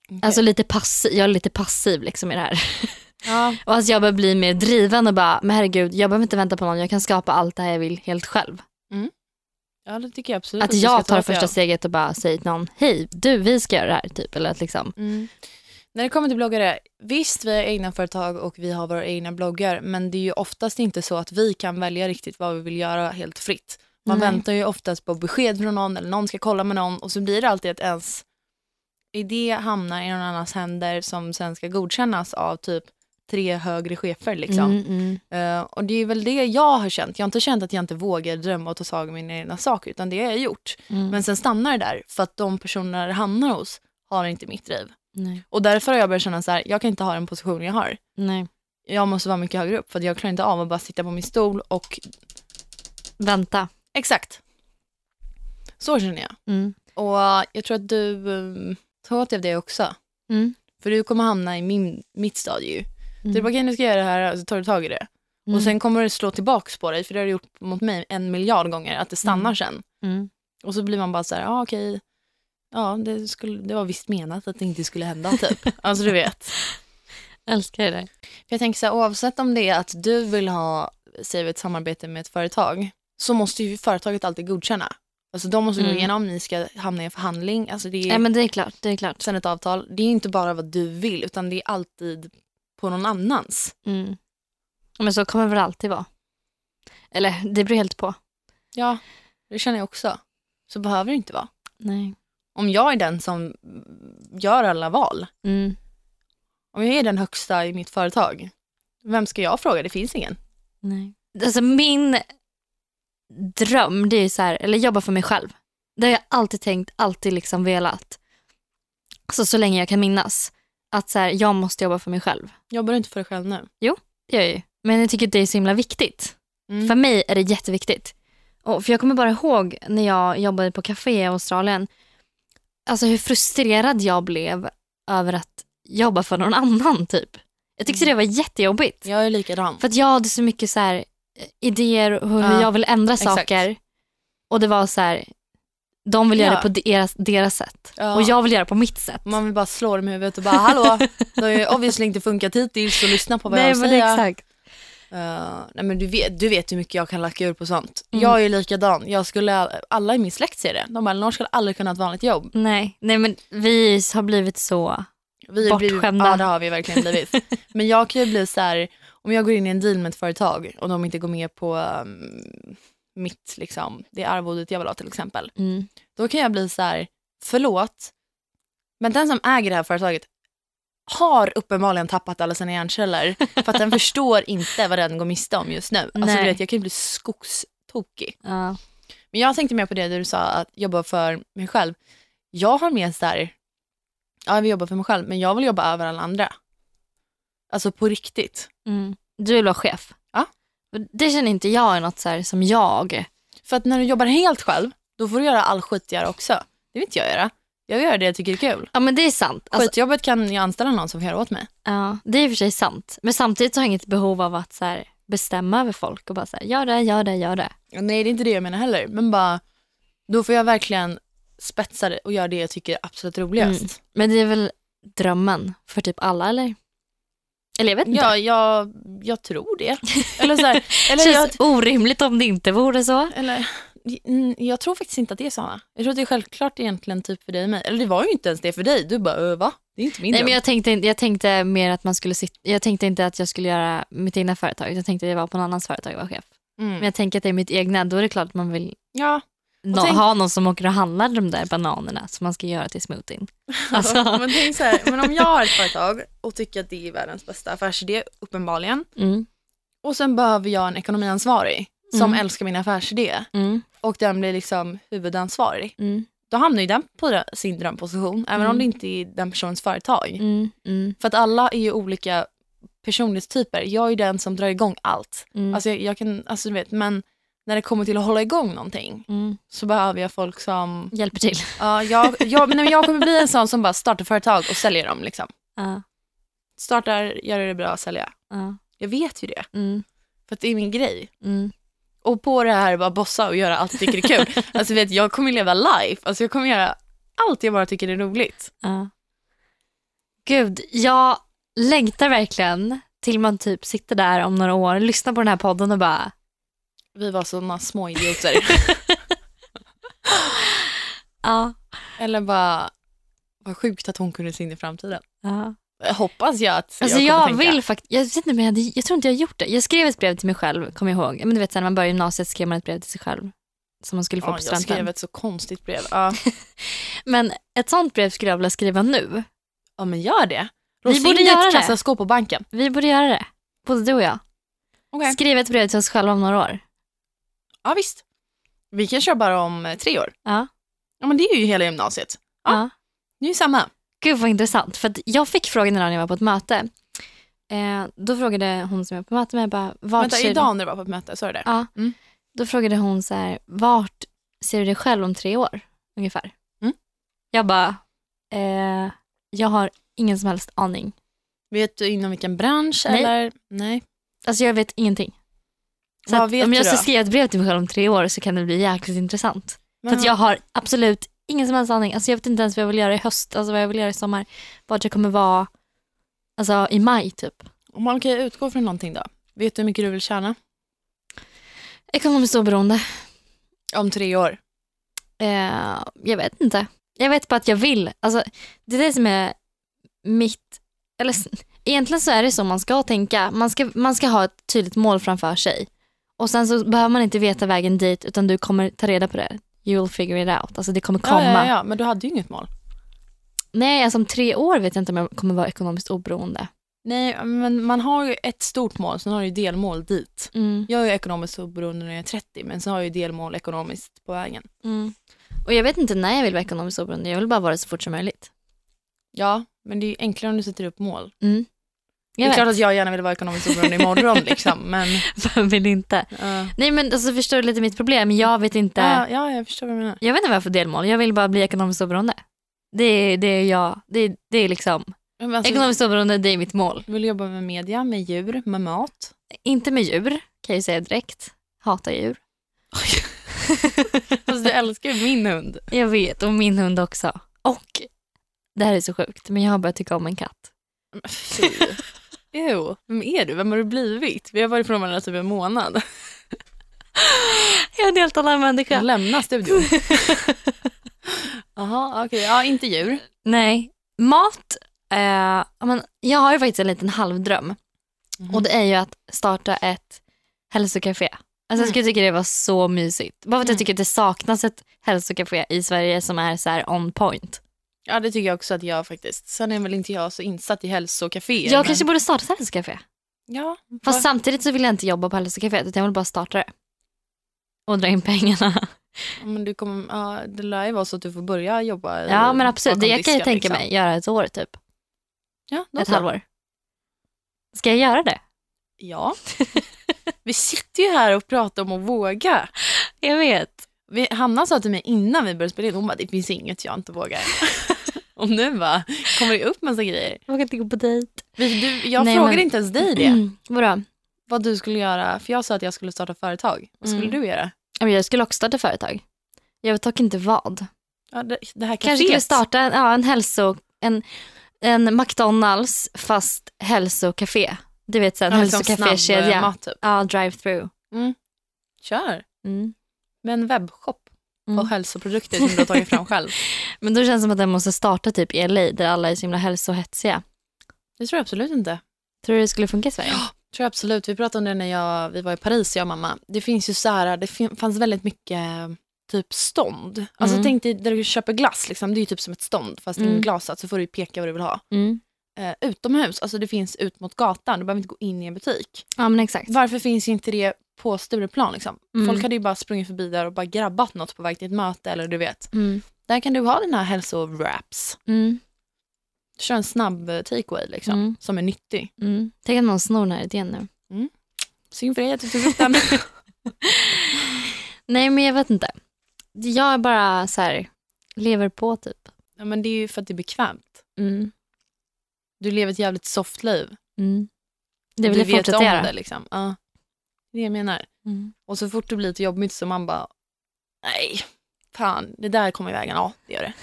A: Okej.
B: Alltså lite passiv, jag är lite passiv liksom i det här.
A: ja.
B: Och alltså jag börjar bli mer driven och bara, men herregud jag behöver inte vänta på någon, jag kan skapa allt det här jag vill helt själv.
A: Ja, det tycker jag absolut.
B: Att jag tar första steget och bara säger till någon, hej du vi ska göra det här typ. Eller att liksom,
A: Mm. När det kommer till bloggare, visst vi har egna företag och vi har våra egna bloggar men det är ju oftast inte så att vi kan välja riktigt vad vi vill göra helt fritt. Man
B: Nej.
A: väntar ju oftast på besked från någon eller någon ska kolla med någon och så blir det alltid att ens idé hamnar i någon annans händer som sen ska godkännas av typ tre högre chefer. Liksom.
B: Mm, mm.
A: Eh, och det är väl det jag har känt. Jag har inte känt att jag inte vågar drömma och ta tag i mina egna saker utan det har jag gjort.
B: Mm.
A: Men sen stannar det där för att de personer det hamnar hos har inte mitt driv.
B: Nej.
A: Och därför har jag börjat känna så här, jag kan inte ha den position jag har.
B: Nej.
A: Jag måste vara mycket högre upp för att jag klarar inte av att bara sitta på min stol och
B: Vänta.
A: exakt. Så känner jag.
B: Mm.
A: Och jag tror att du um, tar åt dig av det också.
B: Mm.
A: För du kommer hamna i min, mitt stadie.
B: Mm.
A: Bara, okej nu ska jag göra det här så tar du tag i det.
B: Mm.
A: Och sen kommer det slå tillbaks på dig, för det har du gjort mot mig en miljard gånger, att det stannar
B: Mm.
A: sen.
B: Mm.
A: Och så blir man bara så här, ja okej, ja det, skulle, det var visst menat att det inte skulle hända typ. alltså du vet.
B: Älskar det där.
A: För jag tänker så här, oavsett om det är att du vill ha, säger vi ett samarbete med ett företag, så måste ju företaget alltid godkänna. Alltså de måste gå
B: Mm.
A: igenom, ni ska hamna i en förhandling, alltså det är
B: Nej men det är klart. Det är klart.
A: sen ett avtal. Det är inte bara vad du vill, utan det är alltid på någon annans.
B: Mm. Men så kommer det väl alltid vara. Eller det beror helt på.
A: Ja, det känner jag också. Så behöver det inte vara.
B: Nej.
A: Om jag är den som gör alla val,
B: Mm.
A: om jag är den högsta i mitt företag, vem ska jag fråga? Det finns ingen.
B: Nej. Alltså min dröm det är så här, eller jobba för mig själv. Det har jag alltid tänkt, alltid liksom velat. Alltså så länge jag kan minnas. Att så här, jag måste jobba för mig själv.
A: Jobbar du inte för dig själv nu?
B: Det gör jag ju. Men jag tycker att det är så himla viktigt.
A: Mm.
B: För mig är det jätteviktigt. Och för jag kommer bara ihåg när jag jobbade på café i Australien. Alltså hur frustrerad jag blev över att jobba för någon annan typ. Jag tyckte det var jättejobbigt.
A: Jag är likadan.
B: För att jag hade så mycket så här, eh, idéer hur
A: Ja,
B: jag vill ändra
A: exakt.
B: saker. Och det var så här, de vill göra
A: Ja.
B: det på deras, deras sätt.
A: Ja.
B: Och jag vill göra det på mitt sätt.
A: Man vill bara slå dem i huvudet och bara hallå, det har ju obviously inte funkat hittills så lyssna på vad jag
B: Nej
A: att säga.
B: exakt.
A: Uh, nej men du vet, du vet hur mycket jag kan lacka ur på sånt.
B: Mm.
A: Jag är likadan. Jag skulle, alla i min släkt ser det. De bara, Elinor skulle aldrig kunna ha ett vanligt jobb.
B: Nej, nej men vi har blivit så.
A: Vi har blivit-
B: Bortskämda.
A: Ja det har vi verkligen blivit. men jag kan ju bli så här, om jag går in i en deal med ett företag och de inte går med på um, mitt, liksom, det arvodet jag vill ha till exempel.
B: Mm.
A: Då kan jag bli så här, förlåt, men den som äger det här företaget har uppenbarligen tappat alla sina hjärnceller för att den förstår inte vad den går miste om just nu. Alltså, du vet, jag kan ju bli skogstokig.
B: Ja.
A: Men jag tänkte mer på det du sa, att jobba för mig själv. Jag har mer så här, ja jag vill jobba för mig själv, men jag vill jobba över alla andra. Alltså på riktigt.
B: Mm. Du vill vara chef? Det känner inte jag är något så här som jag.
A: För att när du jobbar helt själv, då får du göra all skit göra också. Det vill inte jag göra. Jag göra det jag tycker är kul.
B: Ja men det är sant. Alltså,
A: Skitjobbet kan jag anställa någon som får göra åt mig.
B: ja, det är i och för sig sant. Men samtidigt så har jag inget behov av att så här, bestämma över folk och bara så här, gör det, gör det, gör det.
A: Nej det är inte det jag menar heller. Men bara, då får jag verkligen spetsa det och göra det jag tycker är absolut roligast.
B: Mm. Men det är väl drömmen för typ alla eller? Eller jag vet inte.
A: Ja, jag, jag tror det. Eller så här, eller
B: det
A: jag,
B: känns orimligt om det inte vore så.
A: eller, mm, jag tror faktiskt inte att det är så. Anna. Jag tror att det är självklart egentligen typ för dig och mig. Eller det var ju inte ens det för dig. Du bara, "Ö, va? Det är inte min
B: Nej, men jag, tänkte, jag tänkte mer att man skulle sitta, jag tänkte inte att jag skulle göra mitt egna företag. Jag tänkte att jag var på någon annans företag och var chef. Men
A: mm.
B: jag tänker att det är mitt egna, då är det klart att man vill
A: Ja,
B: nå,
A: tänk-
B: ha någon som åker och handlar de där bananerna som man ska göra till smoothien. Alltså.
A: men, tänk så här, men om jag har ett företag och tycker att det är världens bästa affärsidé, uppenbarligen,
B: Mm.
A: och sen behöver jag en ekonomiansvarig som
B: Mm.
A: älskar min affärsidé
B: Mm.
A: och den blir liksom huvudansvarig,
B: Mm.
A: då hamnar ju den på sin drömposition, även om
B: Mm.
A: det inte är den personens företag.
B: Mm. Mm.
A: För att alla är ju olika personlighetstyper. Jag är den som drar igång allt.
B: Mm.
A: Alltså jag, jag kan, alltså du vet, men när det kommer till att hålla igång någonting
B: Mm.
A: så behöver jag folk som,
B: Hjälper till.
A: ja, jag, jag, men jag kommer bli en sån som bara startar företag och säljer dem liksom.
B: Ja.
A: Startar, gör det bra, sälja.
B: Ja.
A: Jag vet ju det,
B: Mm.
A: för att det är min grej.
B: Mm.
A: Och på det här bara bossa och göra allt jag tycker är kul. alltså vet, jag kommer leva life, alltså jag kommer göra allt jag bara tycker är roligt.
B: Ja. Gud, jag längtar verkligen till man typ sitter där om några år, lyssnar på den här podden och bara
A: Vi var såna små idioter.
B: ja.
A: Eller bara, vad sjukt att hon kunde se in i framtiden.
B: ja.
A: Jag hoppas jag att
B: Alltså
A: jag,
B: jag,
A: tänka.
B: vill faktiskt, jag vet inte men jag, jag tror inte jag har gjort det. Jag skrev ett brev till mig själv, kommer jag ihåg. Men du vet när man började gymnasiet skrev man ett brev till sig själv. Som man skulle få
A: Ja,
B: på
A: jag
B: studenten.
A: skrev ett så konstigt brev. Ja,
B: Men ett sånt brev skulle jag vilja skriva nu.
A: ja men gör det.
B: Vi
A: Lås in
B: borde göra
A: ett
B: det.
A: kassaskåp på banken.
B: Vi borde göra det. Både du och jag.
A: Okej.
B: Skriva ett brev till oss själva om några år.
A: Ja visst. Vi kan köra bara om eh, tre år.
B: Ja.
A: Ja men det är ju hela gymnasiet. Ja.
B: ja.
A: Det är ju samma.
B: Gud vad intressant. För att jag fick frågan idag när jag var på ett möte. Eh, då frågade hon som jag var på möte med, bara, vart
A: Vänta,
B: ser du-
A: idag när du var på ett möte, sa du det?
B: Ja.
A: Mm.
B: Då frågade hon så här, vart ser du dig själv om tre år ungefär?
A: Mm.
B: Jag bara, eh, jag har ingen som helst aning.
A: Vet du inom vilken bransch
B: Nej.
A: eller? Nej.
B: Alltså jag vet ingenting. Så att om jag ska skriva ett brev till mig själv om tre år så kan det bli jäkligt intressant.
A: Men,
B: För att jag har absolut ingen som helst aning. Alltså jag vet inte ens vad jag vill göra i höst, alltså vad jag vill göra i sommar. Vart jag kommer vara alltså, i maj typ.
A: Om man kan utgå från någonting då. Vet du hur mycket du vill tjäna?
B: Ekonomiskt oberoende.
A: Om tre år.
B: Eh, jag vet inte. Jag vet bara att jag vill. Alltså, det är det som är mitt... Eller, egentligen så är det så man ska tänka. Man ska, man ska ha ett tydligt mål framför sig. Och sen så behöver man inte veta vägen dit utan du kommer ta reda på det. You will figure it out. Alltså det kommer komma.
A: Ja, ja, ja, men du hade ju inget mål.
B: Nej, alltså om tre år vet jag inte om jag kommer vara ekonomiskt oberoende.
A: Nej, men man har ju ett stort mål, sen har du ju delmål dit.
B: Mm.
A: Jag är ju ekonomiskt oberoende när jag är 30, men så har jag ju delmål ekonomiskt på vägen.
B: Mm. Och jag vet inte när jag vill vara ekonomiskt oberoende. Jag vill bara vara det så fort som möjligt.
A: Ja, men det är ju enklare om du sätter upp mål.
B: Mm.
A: Det är klart att jag gärna vill vara ekonomiskt oberoende imorgon liksom, men
B: Vem vill inte?
A: uh,
B: Nej men alltså förstår du lite mitt problem? Jag vet inte.
A: ja, ja, jag förstår vad du menar.
B: Jag vet inte vad jag för delmål. Jag vill bara bli ekonomiskt oberoende. Det är, det är jag. Det är, det är liksom.
A: Alltså,
B: Ekonomiskt oberoende, det är mitt mål.
A: Du vill jobba med media, med djur, med mat.
B: Inte med djur, kan jag säga direkt. Hatar djur.
A: Fast du älskar ju min hund.
B: Jag vet, och min hund också. Och, det här är så sjukt, men jag har börjat tycka om en katt.
A: Jo, vem är du? Vem har du blivit? Vi har varit från varandra typ en månad.
B: Jag är en helt annan människa.
A: Lämna studion. Jaha, okej. Ja, inte djur.
B: Nej, mat. Eh, men jag har ju faktiskt en liten halvdröm.
A: Mhm.
B: Och det är ju att starta ett hälsokafé. Alltså jag
A: Mm.
B: skulle tycka det var så mysigt. Bara för att jag
A: Mm.
B: tycker att det saknas ett hälsokafé i Sverige som är så här on point.
A: Ja det tycker jag också att jag faktiskt. Sen är väl inte jag så insatt i hälsokaféer.
B: Jag
A: men...
B: kanske borde starta ett hälsokafé.
A: Ja,
B: Fast
A: vad-
B: samtidigt så vill jag inte jobba på hälsokaféet utan jag vill bara starta det. Och dra in pengarna.
A: men du kommer, ja, det lär ju vara så att du får börja jobba
B: Ja men absolut, det jag kan jag tänka
A: liksom.
B: mig göra ett år typ.
A: Ja,
B: Ett
A: så.
B: halvår. Ska jag göra det?
A: Ja. Vi sitter ju här och pratar om att våga.
B: Jag vet.
A: Vi, Hanna sa till mig innan vi började spela in, hon bara, det finns inget jag inte vågar. och nu bara, kommer det upp massa grejer.
B: Jag vågar inte gå på dejt.
A: Du, jag
B: Nej,
A: frågade
B: men-
A: inte ens dig det,
B: Mm. Vadå?
A: vad du skulle göra, för jag sa att jag skulle starta företag. Vad skulle
B: Mm.
A: du göra?
B: Jag skulle också starta företag. Jag vet dock inte vad.
A: Ja, det, det här
B: Kanske skulle starta en, ja, en hälso... En, en McDonalds fast hälsokafé. Du vet så en
A: Ja, liksom snabb,
B: hälsokafékedja.
A: mat typ.
B: Ja, drive-through.
A: Kör.
B: Mm.
A: Med en webbshop
B: Mm.
A: och hälsoprodukter som du har tagit fram själv.
B: Men då känns det som att den måste starta typ i LA där alla är så himla hälsohetsiga.
A: Det tror jag absolut inte.
B: Tror du det skulle funka i Sverige?
A: tror jag absolut. Vi pratade om det när jag, vi var i Paris, jag och mamma. Det finns ju så här, det fanns väldigt mycket typ stånd. Alltså
B: Mm.
A: tänk dig där du köper glass, liksom. det är ju typ som ett stånd fast
B: Mm.
A: inglasat så får du peka vad du vill ha.
B: Mm.
A: Eh, utomhus, alltså det finns ut mot gatan, du behöver inte gå in i en butik.
B: Ja men exakt.
A: Varför finns inte det på Stureplan? Liksom?
B: Mm.
A: Folk hade ju bara sprungit förbi där och bara grabbat något på väg till ett möte eller du vet.
B: Mm.
A: Där kan du ha dina hälsowraps.
B: Mm.
A: Kör en snabb eh, takeaway liksom,
B: Mm.
A: som är nyttig.
B: Mm. Tänk att någon snor den här idén nu.
A: Synd för dig att du tog upp den.
B: Nej men jag vet inte. Jag är bara så här, lever på typ.
A: ja, men det är ju för att det är bekvämt.
B: Mm.
A: Du lever ett jävligt soft liv.
B: Mm. Det vill
A: du
B: jag
A: vet
B: fortsätta
A: om
B: göra.
A: det liksom. Ja. Det är det jag menar.
B: Mm.
A: Och så fort det blir lite jobbigt så man bara, nej, fan, det där kommer i vägen. Ja, det gör det.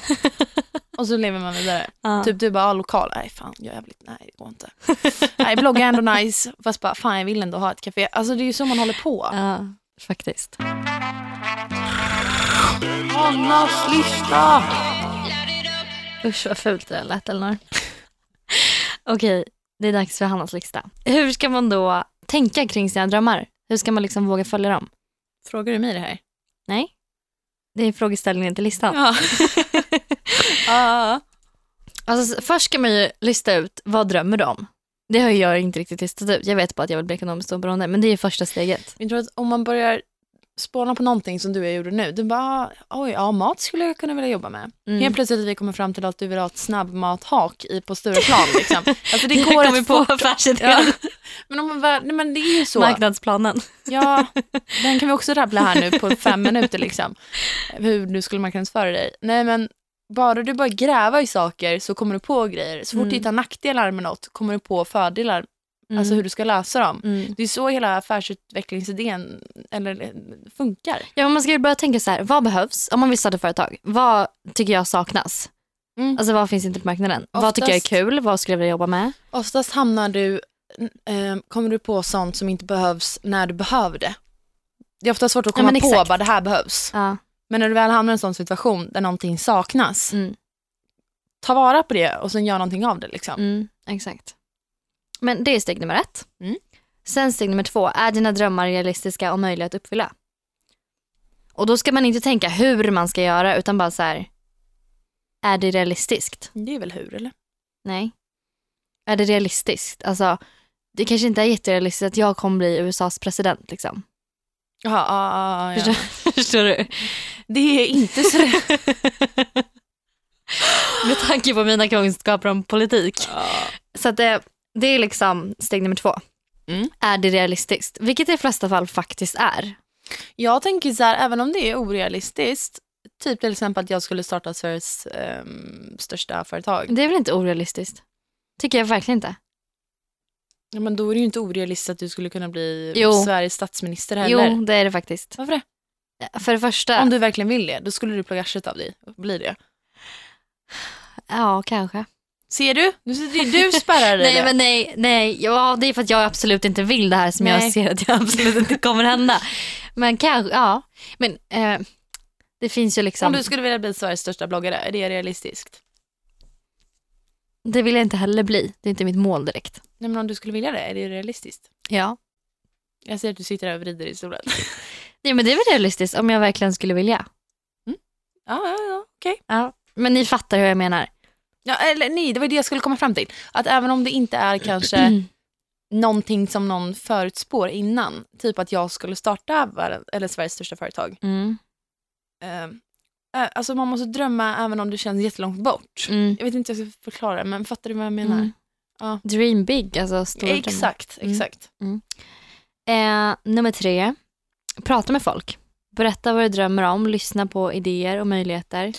A: och så lever man vidare.
B: Ja.
A: Typ du bara, ja, lokal, nej fan, jag är jävligt, nej det går inte. nej, blogga är ändå nice, fast bara, fan jag vill ändå ha ett café. Alltså det är ju så man håller på.
B: ja, faktiskt.
A: Annas lista!
B: Usch vad fult det där lät Elinor. Okej, det är dags för Hannas lista. Hur ska man då tänka kring sina drömmar? Hur ska man liksom våga följa dem?
A: Frågar du mig det här?
B: Nej, det är frågeställningen till listan.
A: Ja.
B: Alltså, först ska man ju lista ut vad drömmer du om? Det har jag inte riktigt listat ut. Jag vet bara att jag vill bli ekonomiskt oberoende, men det är första steget.
A: Jag tror att om man börjar spåna på någonting som du och jag gjorde nu, du bara, oj, ja mat skulle jag kunna vilja jobba med.
B: Mm.
A: Helt plötsligt vi kommer fram till att du vill ha ett snabbmathak i på Stureplan. Liksom. Alltså det
B: Jag
A: går
B: kommer
A: rätt
B: på affärsidén.
A: Ja. Men, om man väl, nej, men det är ju så.
B: Marknadsplanen.
A: Ja, den kan vi också rabbla här nu på fem minuter. Liksom. Hur du skulle marknadsföra dig. Nej men bara du börjar gräva i saker så kommer du på grejer. Så fort
B: Mm.
A: du hittar nackdelar med något kommer du på fördelar.
B: Mm.
A: Alltså hur du ska lösa dem.
B: Mm.
A: Det är så hela affärsutvecklingsidén eller, eh, funkar.
B: Ja, man ska ju börja tänka så här, vad behövs om man vill starta företag? Vad tycker jag saknas?
A: Mm.
B: Alltså vad finns inte på marknaden? Vad tycker jag är
A: Oftast-
B: kul? Vad skulle jag vilja jobba med?
A: Oftast hamnar du, eh, kommer du på sånt som inte behövs när du behöver det. Det är ofta svårt att
B: Ja,
A: komma
B: men
A: på vad det här behövs.
B: Ja.
A: Men när du väl hamnar i en sån situation där någonting saknas,
B: Mm.
A: ta vara på det och sen gör någonting av det. Liksom.
B: Mm, exakt. Men det är steg nummer ett.
A: Mm.
B: Sen steg nummer två, är dina drömmar realistiska och möjliga att uppfylla? Och då ska man inte tänka hur man ska göra utan bara så här, är det realistiskt?
A: Det är väl hur eller?
B: Nej. Är det realistiskt? Alltså, det kanske inte är jätterealistiskt att jag kommer bli USAs president liksom.
A: Jaha, ja, ja, ja.
B: Förstår, förstår du?
A: Det är inte så
B: Med tanke på mina kunskaper om politik. Så att det, det är liksom steg nummer två.
A: Mm.
B: Är det realistiskt? Vilket det i flesta fall faktiskt är.
A: Jag tänker så här, även om det är orealistiskt, typ till exempel att jag skulle starta Sveriges ehm, största företag.
B: Det är väl inte orealistiskt? Tycker jag verkligen inte.
A: Ja, men då är det ju inte orealistiskt att du skulle kunna bli
B: Jo.
A: Sveriges statsminister heller.
B: Jo, det är det faktiskt.
A: Varför det?
B: För det första,
A: Om du verkligen vill det, då skulle du plugga arslet av dig och bli det.
B: ja kanske.
A: Ser du? Nu sitter ju du spärrar dig
B: Nej men nej, nej, ja det är för att jag absolut inte vill det här som
A: Nej.
B: jag ser att jag absolut inte kommer hända. Men kanske, ja. Men eh, det finns ju liksom,
A: Om du skulle vilja bli Sveriges största bloggare, är det realistiskt?
B: det vill jag inte heller bli. Det är inte mitt mål direkt.
A: Nej, men om du skulle vilja det, är det realistiskt?
B: Ja.
A: Jag ser att du sitter här och vrider i stolen.
B: Nej men det är väl realistiskt om jag verkligen skulle vilja.
A: Ja, ja, ja, okej.
B: Ja. Men ni fattar hur jag menar.
A: Ja, eller nej, det var det jag skulle komma fram till. Att även om det inte är kanske någonting som någon förutspår innan, typ att jag skulle starta världen- eller Sveriges största företag.
B: Mm.
A: Eh, alltså man måste drömma även om det känns jättelångt bort.
B: Mm.
A: Jag vet inte hur jag ska förklara men fattar du vad jag menar?
B: Mm.
A: Ja.
B: Dream big, alltså stora drömmar.
A: Exakt,
B: Mm.
A: exakt.
B: Eh, nummer tre, prata med folk. Berätta vad du drömmer om, lyssna på idéer och möjligheter.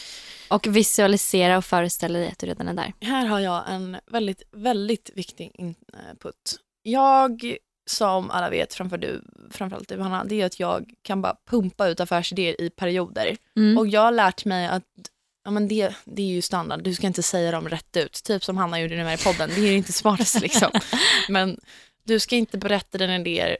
B: Och visualisera och föreställa dig att du redan är där.
A: Här har jag en väldigt, väldigt viktig input. Jag, som alla vet, framför du, framförallt du Hanna, det är att jag kan bara pumpa ut affärsidéer i perioder.
B: Mm.
A: Och jag har lärt mig att ja, men det, det är ju standard, du ska inte säga dem rätt ut. Typ som Hanna gjorde nu här i podden, det är ju inte smartast liksom. Men du ska inte berätta dina idéer,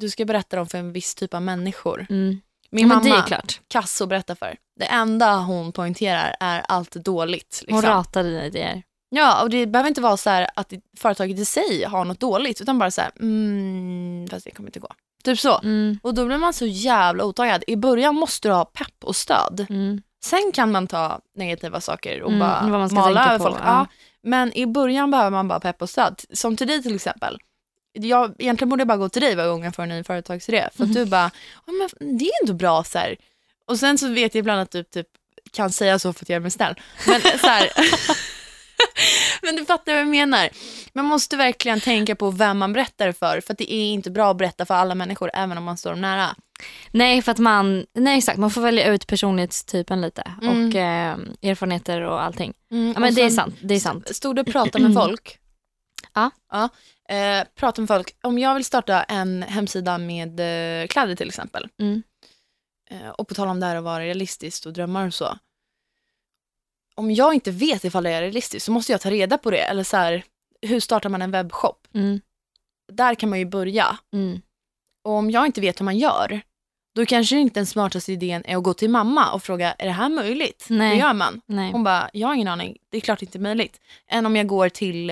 A: du ska berätta dem för en viss typ av människor.
B: Mm.
A: Min
B: ja,
A: mamma,
B: klart.
A: Kasso berättar för. Det enda hon poängterar är allt dåligt.
B: Hon
A: Liksom.
B: ratar dina idéer.
A: Ja, och det behöver inte vara så här att företaget i sig har något dåligt, utan bara så här, mm, fast det kommer inte gå. Typ så.
B: Mm.
A: Och då blir man så jävla otaggad. I början måste du ha pepp och stöd.
B: Mm.
A: Sen kan man ta negativa saker och
B: Mm,
A: bara mala över folk.
B: ja.
A: Ja. Men i början behöver man bara pepp och stöd. Som till dig till exempel. Jag, egentligen borde jag bara gå till dig varje gång jag får en ny företagsidé. För att
B: Mhm.
A: du bara, ja, men det är ändå bra så här. Och sen så vet jag ibland att du typ kan säga så för att göra mig snäll. Men så här, Men du fattar vad jag menar. Man måste verkligen tänka på vem man berättar för. För att det är inte bra att berätta för alla människor, även om man står dem nära.
B: Nej, för att man, nej exakt, man får välja ut personlighetstypen lite
A: Mm.
B: och eh, erfarenheter och allting.
A: Mm,
B: Ja, men
A: och
B: det är sant. Det är sant.
A: Stod du och pratade med folk?
B: Ja.
A: ja. Eh, prata med folk. Om jag vill starta en hemsida med eh, kläder till exempel.
B: Mm.
A: Eh, och på tal om det här att vara realistiskt och drömmar och så. Om jag inte vet ifall det är realistiskt så måste jag ta reda på det. Eller så här, hur startar man en webbshop?
B: Mm.
A: Där kan man ju börja.
B: Mm.
A: Och om jag inte vet hur man gör, då kanske inte den smartaste idén är att gå till mamma och fråga, är det här möjligt?
B: Nej.
A: Hur gör man?
B: Nej.
A: Hon bara, jag har ingen aning, det är klart inte möjligt. Än om jag går till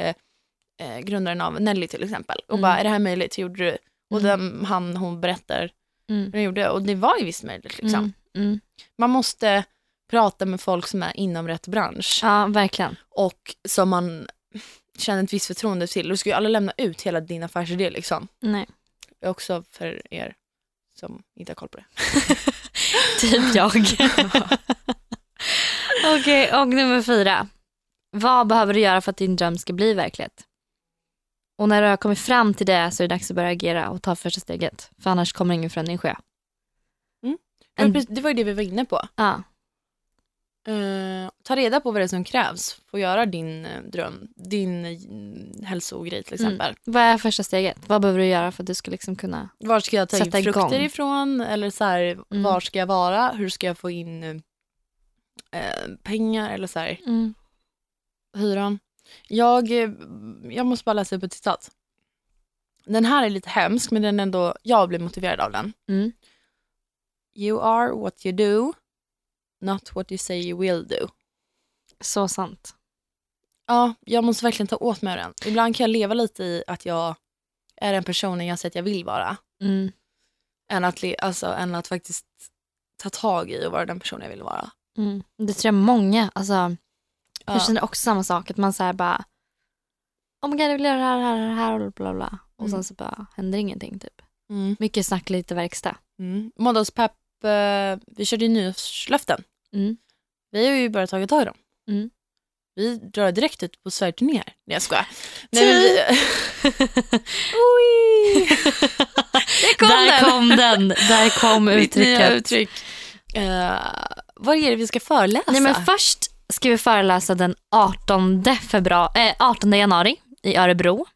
A: eh, grundaren av Nelly till exempel och
B: Mm.
A: bara, är det här möjligt? Hur gjorde du? Och
B: Mm.
A: den, han, hon berättar
B: Mm.
A: hur de gjorde och det var ju visst möjligt. Liksom.
B: Mm. Mm.
A: Man måste prata med folk som är inom rätt bransch
B: Ja, verkligen.
A: och som man känner ett visst förtroende till. Du ska ju aldrig lämna ut hela din affärsidé liksom.
B: Nej.
A: Också för er som inte har koll på det.
B: Typ jag. Okej, och nummer fyra. Vad behöver du göra för att din dröm ska bli verklighet? Och när du har kommit fram till det så är det dags att börja agera och ta första steget. För annars kommer ingen förändring ske.
A: Var,
B: En-
A: det var ju det vi var inne på.
B: Ja.
A: Eh, ta reda på vad det är som krävs för att göra din eh, dröm, din uh, hälsogrej till exempel.
B: Mm. Vad är första steget? Vad behöver du göra för att du ska liksom kunna...
A: Var ska jag ta in
B: Sätta igång.
A: frukter ifrån? Eller så här,
B: Mm.
A: var ska jag vara? Hur ska jag få in eh, pengar? Eller så här,
B: Mm.
A: hyran. Jag, eh, jag måste bara läsa upp ett citat. Den här är lite hemsk men den ändå, jag blir motiverad av den.
B: Mm.
A: You are what you do, not what you say you will do.
B: Så sant.
A: Ja, jag måste verkligen ta åt mig den. Ibland kan jag leva lite i att jag är den personen jag säger att jag vill vara.
B: Mm.
A: Än att, alltså, än att faktiskt ta tag i och vara den personen jag vill vara.
B: Mm. Det tror jag många, alltså,
A: Ja.
B: jag känner också samma sak. Att man säger bara, oh my god jag vill göra det här, det här, det här och bla bla. Och
A: Mm.
B: sen så bara händer ingenting typ.
A: Mm.
B: Mycket snack, lite verkstad.
A: Mm. Måndagspepp, eh, vi körde ju nyårslöften.
B: Mm.
A: Vi har ju börjat ta tag i dem.
B: Mm.
A: Vi drar direkt ut på Sverigeturné här. Nej jag skojar. Nej, men vi... Oj! Där kom
B: Där
A: den!
B: kom den, där kom
A: Mitt nya
B: uttrycket.
A: uttryck. Eh, vad är det vi ska föreläsa?
B: Nej, men först ska vi föreläsa den 18, februari, eh, 18 januari i Örebro.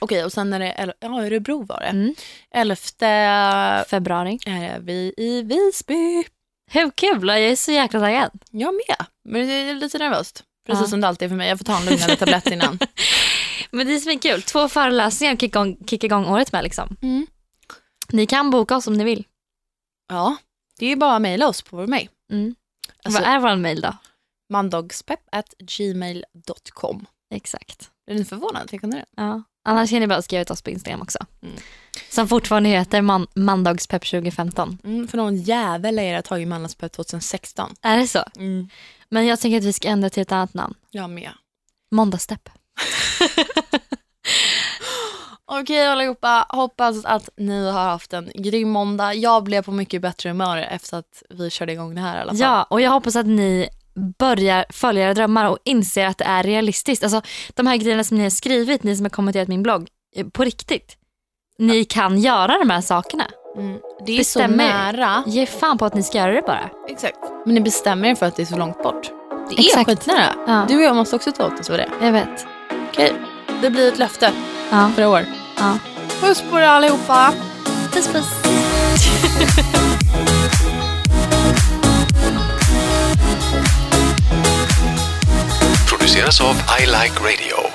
A: Okej, och sen är det el- ja, Örebro var det.
B: Mm.
A: 11
B: Februari.
A: är vi i Visby.
B: Hur kul? Jag är så jäkla taggad.
A: Jag med, men det är lite nervöst. Precis
B: Ja.
A: som det alltid är för mig. Jag får ta en lugnande tablett innan.
B: Men det är svinkul. Två föreläsningar att kicka igång, kicka igång året med. Liksom.
A: Mm.
B: Ni kan boka oss om ni vill.
A: Ja, det är bara att mejla oss på vår mejl.
B: Mm.
A: Alltså,
B: Vad är vår mail då?
A: Mandagspepp at gmail.com.
B: Exakt.
A: Är ni förvånade att jag kunde det?
B: Ja. Annars kan ni bara skriva till oss på Instagram också. Som fortfarande heter man Mandagspepp 2015.
A: Mm, för någon jävel är det tagit Manlandspepp 2016.
B: Är det så?
A: Mm.
B: Men jag tänker att vi ska ändra till ett annat namn.
A: Jag med.
B: Måndagsstepp.
A: Okej allihopa, hoppas att ni har haft en grym måndag. Jag blev på mycket bättre humör efter att vi körde igång det här i alla fall.
B: Ja, och jag hoppas att ni börjar följa era drömmar och inser att det är realistiskt. Alltså de här grejerna som ni har skrivit, ni som har kommenterat min blogg, eh, på riktigt. Ni kan göra de här sakerna.
A: Mm. Det är
B: Bestäm
A: så nära.
B: Ge fan på att ni ska göra det bara.
A: Exakt. Men ni bestämmer er för att det är så långt bort. Det är
B: Exakt.
A: skitnära.
B: Ja.
A: Du och jag måste också ta åt oss för det.
B: Jag vet.
A: Okej, det blir ett löfte
B: Ja.
A: för i år.
B: Ja.
A: Puss på er allihopa.
B: Puss puss.
C: produceras av I Like Radio.